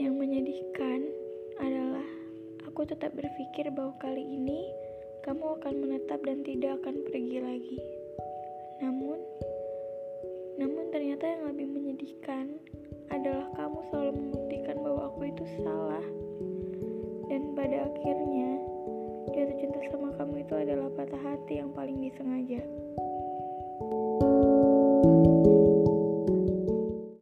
Yang menyedihkan adalah aku tetap berpikir bahwa kali ini kamu akan menetap dan tidak akan pergi lagi. Namun, namun ternyata yang lebih menyedihkan adalah kamu selalu membuktikan bahwa aku itu salah. Dan pada akhirnya, jatuh cinta sama kamu itu adalah patah hati yang paling disengaja. thank you